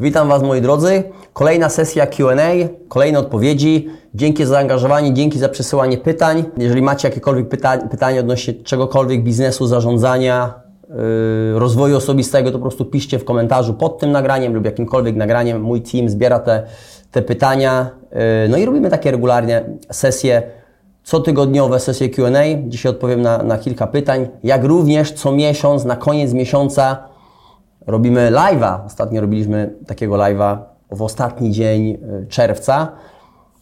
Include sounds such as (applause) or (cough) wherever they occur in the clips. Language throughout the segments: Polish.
Witam Was moi drodzy. Kolejna sesja QA, kolejne odpowiedzi. Dzięki za zaangażowanie, dzięki za przesyłanie pytań. Jeżeli macie jakiekolwiek pyta pytania odnośnie czegokolwiek biznesu, zarządzania, yy, rozwoju osobistego, to po prostu piszcie w komentarzu pod tym nagraniem lub jakimkolwiek nagraniem. Mój team zbiera te, te pytania. Yy, no i robimy takie regularnie sesje, cotygodniowe sesje QA. Dzisiaj odpowiem na, na kilka pytań. Jak również co miesiąc, na koniec miesiąca robimy live'a. Ostatnio robiliśmy takiego live'a w ostatni dzień y, czerwca.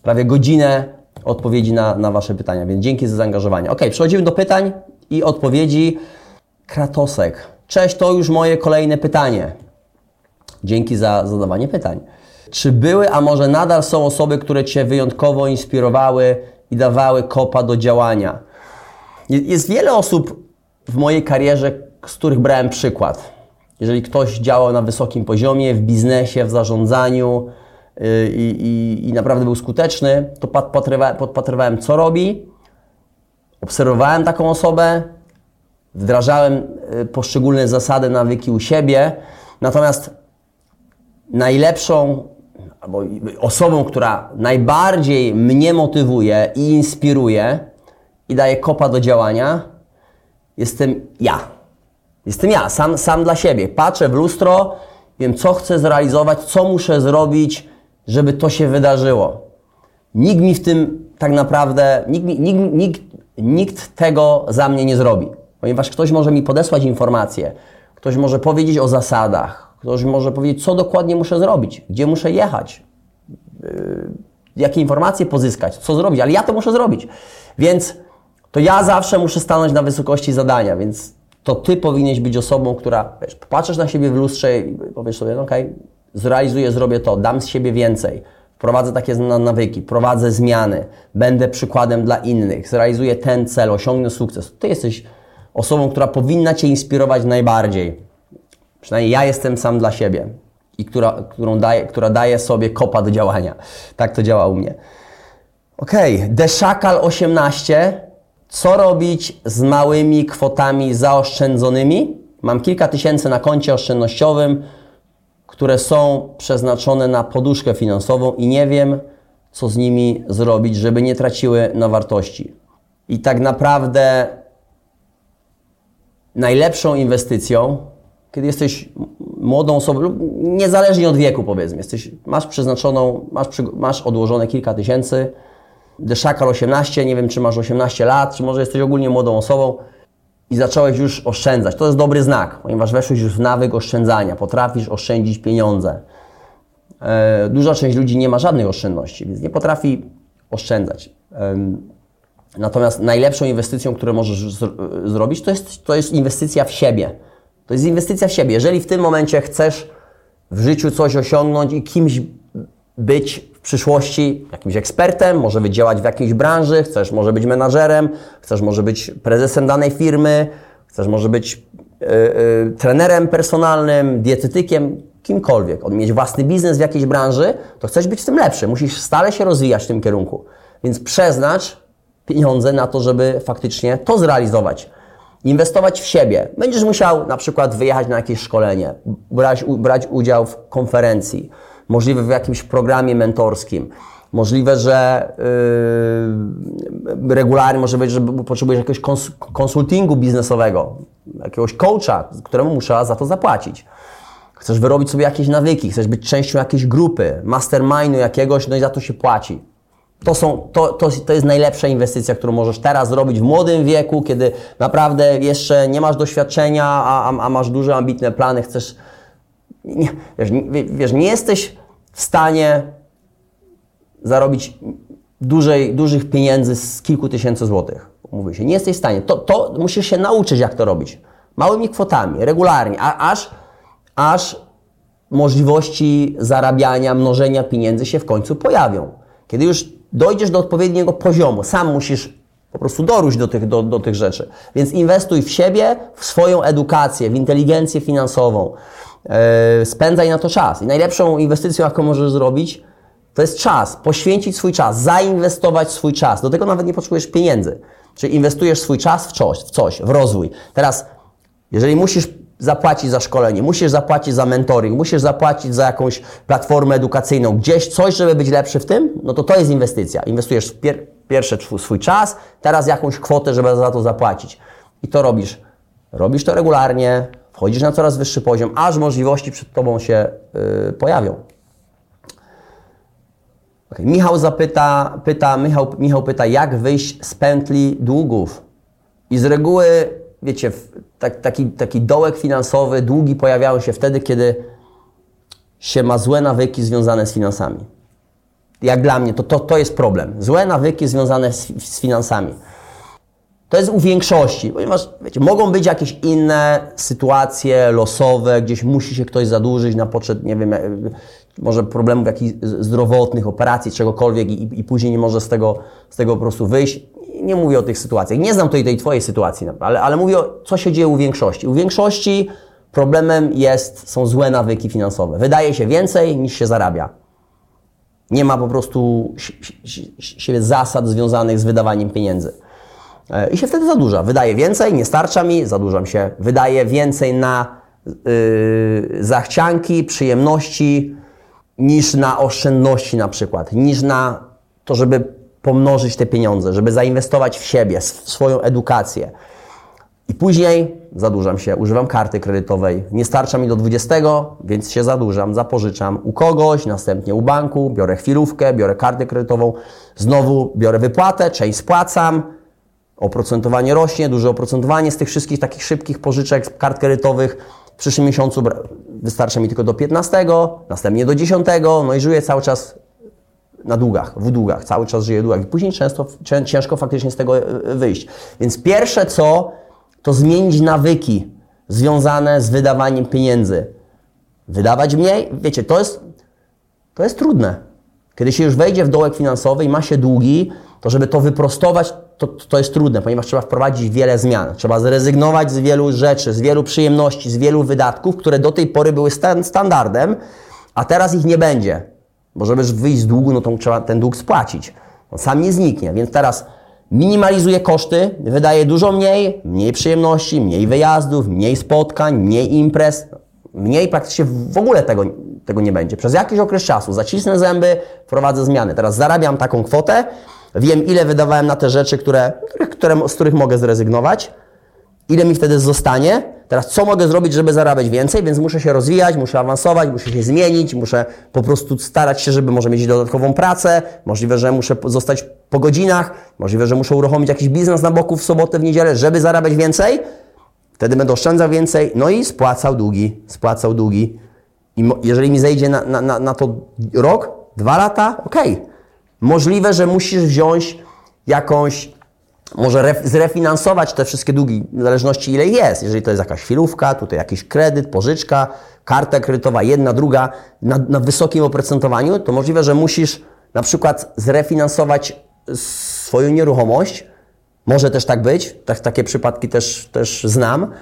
Prawie godzinę odpowiedzi na, na Wasze pytania, więc dzięki za zaangażowanie. Ok, przechodzimy do pytań i odpowiedzi. Kratosek. Cześć, to już moje kolejne pytanie. Dzięki za zadawanie pytań. Czy były, a może nadal są osoby, które Cię wyjątkowo inspirowały i dawały kopa do działania? Jest wiele osób w mojej karierze, z których brałem przykład. Jeżeli ktoś działał na wysokim poziomie, w biznesie, w zarządzaniu yy, i, i naprawdę był skuteczny, to podpatrywałem, co robi, obserwowałem taką osobę, wdrażałem yy, poszczególne zasady, nawyki u siebie. Natomiast najlepszą albo osobą, która najbardziej mnie motywuje i inspiruje i daje kopa do działania, jestem ja. Jestem ja, sam, sam dla siebie. Patrzę w lustro, wiem, co chcę zrealizować, co muszę zrobić, żeby to się wydarzyło. Nikt mi w tym tak naprawdę, nikt, nikt, nikt, nikt tego za mnie nie zrobi. Ponieważ ktoś może mi podesłać informacje, ktoś może powiedzieć o zasadach, ktoś może powiedzieć, co dokładnie muszę zrobić, gdzie muszę jechać, yy, jakie informacje pozyskać, co zrobić, ale ja to muszę zrobić. Więc to ja zawsze muszę stanąć na wysokości zadania, więc to Ty powinieneś być osobą, która, wiesz, popatrzysz na siebie w lustrze i powiesz sobie, no okej, okay, zrealizuję, zrobię to, dam z siebie więcej, prowadzę takie nawyki, prowadzę zmiany, będę przykładem dla innych, zrealizuję ten cel, osiągnę sukces. Ty jesteś osobą, która powinna Cię inspirować najbardziej. Przynajmniej ja jestem sam dla siebie i która, którą daje, która daje sobie kopa do działania. Tak to działa u mnie. Okej, okay. Deszakal 18 co robić z małymi kwotami zaoszczędzonymi? Mam kilka tysięcy na koncie oszczędnościowym, które są przeznaczone na poduszkę finansową i nie wiem, co z nimi zrobić, żeby nie traciły na wartości. I tak naprawdę najlepszą inwestycją, kiedy jesteś młodą osobą, lub niezależnie od wieku powiedzmy, jesteś, masz przeznaczoną, masz, masz odłożone kilka tysięcy, Deszakal 18, nie wiem czy masz 18 lat, czy może jesteś ogólnie młodą osobą i zacząłeś już oszczędzać. To jest dobry znak, ponieważ weszłeś już w nawyk oszczędzania, potrafisz oszczędzić pieniądze. E, duża część ludzi nie ma żadnej oszczędności, więc nie potrafi oszczędzać. Natomiast najlepszą inwestycją, którą możesz zrobić, to jest, to jest inwestycja w siebie. To jest inwestycja w siebie. Jeżeli w tym momencie chcesz w życiu coś osiągnąć i kimś być przyszłości jakimś ekspertem, może być działać w jakiejś branży, chcesz może być menadżerem, chcesz może być prezesem danej firmy, chcesz może być yy, yy, trenerem personalnym, dietetykiem, kimkolwiek, od mieć własny biznes w jakiejś branży, to chcesz być w tym lepszy. Musisz stale się rozwijać w tym kierunku. Więc przeznacz pieniądze na to, żeby faktycznie to zrealizować. Inwestować w siebie. Będziesz musiał na przykład wyjechać na jakieś szkolenie, brać, brać udział w konferencji, możliwe w jakimś programie mentorskim. Możliwe, że yy, regularnie może być, że potrzebujesz jakiegoś konsultingu biznesowego, jakiegoś coacha, któremu muszę za to zapłacić. Chcesz wyrobić sobie jakieś nawyki, chcesz być częścią jakiejś grupy, mastermindu jakiegoś, no i za to się płaci. To, są, to, to, to jest najlepsza inwestycja, którą możesz teraz zrobić w młodym wieku, kiedy naprawdę jeszcze nie masz doświadczenia, a, a, a masz duże, ambitne plany, chcesz. Nie, wiesz, nie, wiesz, nie jesteś w stanie zarobić dużej, dużych pieniędzy z kilku tysięcy złotych. Mówię się, nie jesteś w stanie. To, to musisz się nauczyć, jak to robić. Małymi kwotami, regularnie, a, aż, aż możliwości zarabiania, mnożenia pieniędzy się w końcu pojawią. Kiedy już dojdziesz do odpowiedniego poziomu, sam musisz po prostu doróść do tych, do, do tych rzeczy. Więc inwestuj w siebie, w swoją edukację, w inteligencję finansową. Yy, spędzaj na to czas. I najlepszą inwestycją, jaką możesz zrobić, to jest czas. Poświęcić swój czas, zainwestować swój czas. Do tego nawet nie potrzebujesz pieniędzy. Czyli inwestujesz swój czas w coś, w coś, w rozwój. Teraz, jeżeli musisz zapłacić za szkolenie, musisz zapłacić za mentoring, musisz zapłacić za jakąś platformę edukacyjną, gdzieś coś, żeby być lepszy w tym, no to to jest inwestycja. Inwestujesz w pier pierwsze swój czas, teraz jakąś kwotę, żeby za to zapłacić. I to robisz. Robisz to regularnie, wchodzisz na coraz wyższy poziom, aż możliwości przed Tobą się yy, pojawią. Okay. Michał zapyta, pyta, Michał, Michał pyta, jak wyjść z pętli długów? I z reguły, wiecie, tak, taki, taki dołek finansowy, długi pojawiają się wtedy, kiedy się ma złe nawyki związane z finansami. Jak dla mnie, to, to, to jest problem. Złe nawyki związane z, z finansami. To jest u większości, ponieważ wiecie, mogą być jakieś inne sytuacje losowe, gdzieś musi się ktoś zadłużyć na poczet, nie wiem, może problemów jakichś zdrowotnych, operacji, czegokolwiek i, i później nie może z tego, z tego po prostu wyjść. Nie mówię o tych sytuacjach. Nie znam tej, tej Twojej sytuacji, ale, ale mówię o co się dzieje u większości. U większości problemem jest, są złe nawyki finansowe. Wydaje się więcej niż się zarabia. Nie ma po prostu zasad związanych z wydawaniem pieniędzy. E, I się wtedy zadłuża. Wydaje więcej, nie starcza mi, zadłużam się. Wydaje więcej na yy, zachcianki, przyjemności, niż na oszczędności na przykład, niż na to, żeby pomnożyć te pieniądze, żeby zainwestować w siebie, w swoją edukację. I później zadłużam się, używam karty kredytowej. Nie starcza mi do 20, więc się zadłużam, zapożyczam u kogoś, następnie u banku, biorę chwilówkę, biorę kartę kredytową, znowu biorę wypłatę, część spłacam, oprocentowanie rośnie, duże oprocentowanie z tych wszystkich takich szybkich pożyczek, kart kredytowych w przyszłym miesiącu wystarcza mi tylko do 15, następnie do 10, no i żyję cały czas na długach, w długach, cały czas żyję w długach i później często, ciężko faktycznie z tego e, wyjść. Więc pierwsze co, to zmienić nawyki związane z wydawaniem pieniędzy. Wydawać mniej, wiecie, to jest, to jest trudne. Kiedy się już wejdzie w dołek finansowy i ma się długi, to żeby to wyprostować, to, to jest trudne, ponieważ trzeba wprowadzić wiele zmian. Trzeba zrezygnować z wielu rzeczy, z wielu przyjemności, z wielu wydatków, które do tej pory były stan standardem, a teraz ich nie będzie. Bo żeby wyjść z długu, no to trzeba ten dług spłacić. On sam nie zniknie, więc teraz minimalizuje koszty, wydaje dużo mniej, mniej przyjemności, mniej wyjazdów, mniej spotkań, mniej imprez, mniej praktycznie w ogóle tego, tego nie będzie. Przez jakiś okres czasu zacisnę zęby, wprowadzę zmiany. Teraz zarabiam taką kwotę, Wiem, ile wydawałem na te rzeczy, które, które, z których mogę zrezygnować, ile mi wtedy zostanie. Teraz, co mogę zrobić, żeby zarabiać więcej? Więc muszę się rozwijać, muszę awansować, muszę się zmienić, muszę po prostu starać się, żeby może mieć dodatkową pracę. Możliwe, że muszę zostać po godzinach, możliwe, że muszę uruchomić jakiś biznes na boku w sobotę, w niedzielę, żeby zarabiać więcej. Wtedy będę oszczędzał więcej, no i spłacał długi, spłacał długi. I jeżeli mi zejdzie na, na, na to rok, dwa lata, okej. Okay Możliwe, że musisz wziąć jakąś, może zrefinansować te wszystkie długi, w zależności ile jest. Jeżeli to jest jakaś chwilówka, tutaj jakiś kredyt, pożyczka, karta kredytowa, jedna, druga, na, na wysokim oprocentowaniu, to możliwe, że musisz na przykład zrefinansować swoją nieruchomość. Może też tak być, tak, takie przypadki też, też znam.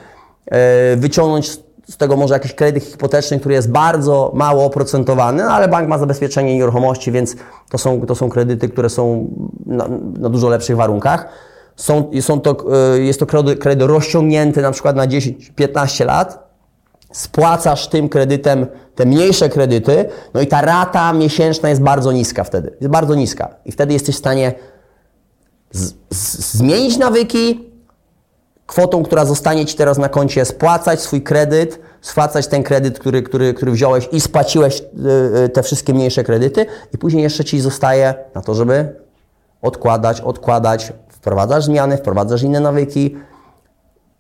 Yy, wyciągnąć z tego może jakiś kredyt hipoteczny, który jest bardzo mało oprocentowany, no ale bank ma zabezpieczenie nieruchomości, więc to są, to są kredyty, które są na, na dużo lepszych warunkach. Są, są to, e, jest to kredyt, kredyt rozciągnięty na przykład na 10-15 lat, spłacasz tym kredytem te mniejsze kredyty, no i ta rata miesięczna jest bardzo niska wtedy. Jest bardzo niska. I wtedy jesteś w stanie z, z, zmienić nawyki, kwotą, która zostanie Ci teraz na koncie, spłacać swój kredyt, spłacać ten kredyt, który, który, który wziąłeś i spłaciłeś y, y, te wszystkie mniejsze kredyty i później jeszcze Ci zostaje na to, żeby odkładać, odkładać, wprowadzasz zmiany, wprowadzasz inne nawyki,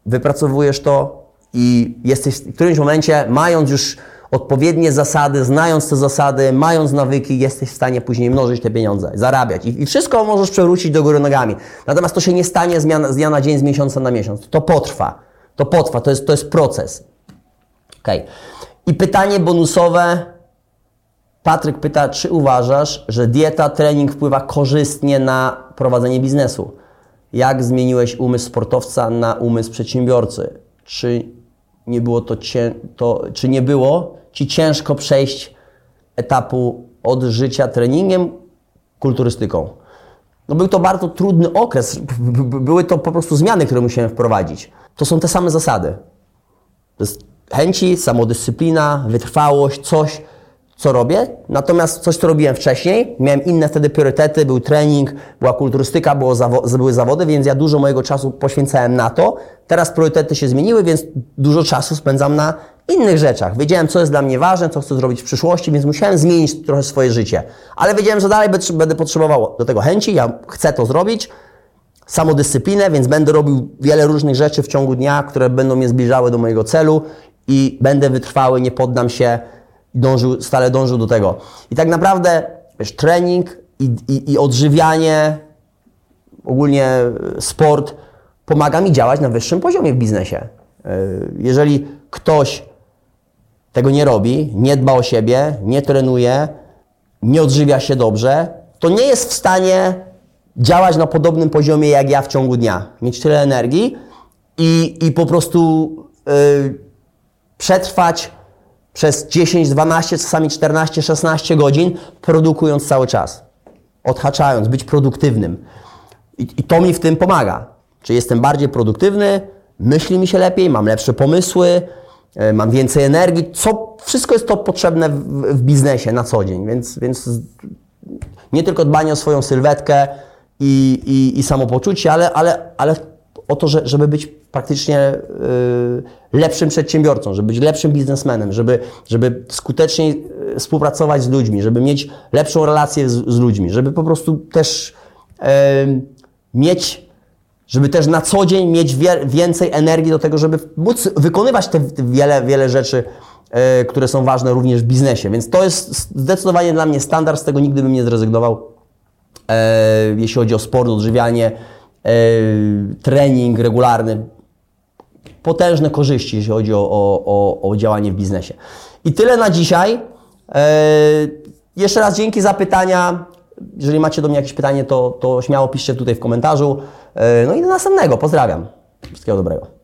wypracowujesz to i jesteś w którymś momencie, mając już odpowiednie zasady, znając te zasady, mając nawyki, jesteś w stanie później mnożyć te pieniądze, zarabiać. I, i wszystko możesz przewrócić do góry nogami. Natomiast to się nie stanie z dnia, z dnia na dzień, z miesiąca na miesiąc. To potrwa. To potrwa, to jest, to jest proces. Okay. I pytanie bonusowe. Patryk pyta, czy uważasz, że dieta, trening wpływa korzystnie na prowadzenie biznesu? Jak zmieniłeś umysł sportowca na umysł przedsiębiorcy? Czy nie było to, cię, to czy nie było Ci ciężko przejść etapu od życia treningiem kulturystyką. No był to bardzo trudny okres. (laughs) Były to po prostu zmiany, które musiałem wprowadzić. To są te same zasady. To jest chęci, samodyscyplina, wytrwałość, coś, co robię. Natomiast coś, co robiłem wcześniej, miałem inne wtedy priorytety, był trening, była kulturystyka, było zawo- były zawody, więc ja dużo mojego czasu poświęcałem na to. Teraz priorytety się zmieniły, więc dużo czasu spędzam na innych rzeczach. Wiedziałem, co jest dla mnie ważne, co chcę zrobić w przyszłości, więc musiałem zmienić trochę swoje życie. Ale wiedziałem, że dalej będę- potrzebował do tego chęci, ja chcę to zrobić, samodyscyplinę, więc będę robił wiele różnych rzeczy w ciągu dnia, które będą mnie zbliżały do mojego celu i będę wytrwały, nie poddam się dążył, stale dążył do tego. I tak naprawdę, wiesz, trening i, i, i odżywianie, ogólnie e, sport pomaga mi działać na wyższym poziomie w biznesie. E, Jeżeli ktoś tego nie robi, nie dba o siebie, nie trenuje, nie odżywia się dobrze, to nie jest w stanie działać na podobnym poziomie jak ja w ciągu dnia. Mieć tyle energii i, i po prostu yy, przetrwać przez 10, 12, czasami 14, 16 godzin, produkując cały czas. Odhaczając, być produktywnym. I, I to mi w tym pomaga. Czyli jestem bardziej produktywny, myśli mi się lepiej, mam lepsze pomysły, mam więcej energii. Co, wszystko jest to potrzebne w, w biznesie na co dzień, więc, więc nie tylko dbanie o swoją sylwetkę i, i, i samopoczucie, ale, ale, ale o to, że, żeby być praktycznie y, lepszym przedsiębiorcą, żeby być lepszym biznesmenem, żeby, żeby skutecznie y, współpracować z ludźmi, żeby mieć lepszą relację z, z ludźmi, żeby po prostu też y, mieć żeby też na co dzień mieć więcej energii do tego, żeby móc wykonywać te, wiele, wiele rzeczy, e, które są ważne również w biznesie. Więc to jest zdecydowanie dla mnie standard, z tego nigdy bym nie zrezygnował, e, jeśli chodzi o sport, odżywianie, e, trening regularny. Potężne korzyści, jeśli chodzi o, o, o, o działanie w biznesie. I tyle na dzisiaj. Jeszcze raz dzięki za pytania. Jeżeli macie do mnie jakieś pytanie, to, to śmiało piszcie tutaj w komentarzu. E, No i do następnego. Pozdrawiam. Wszystkiego dobrego.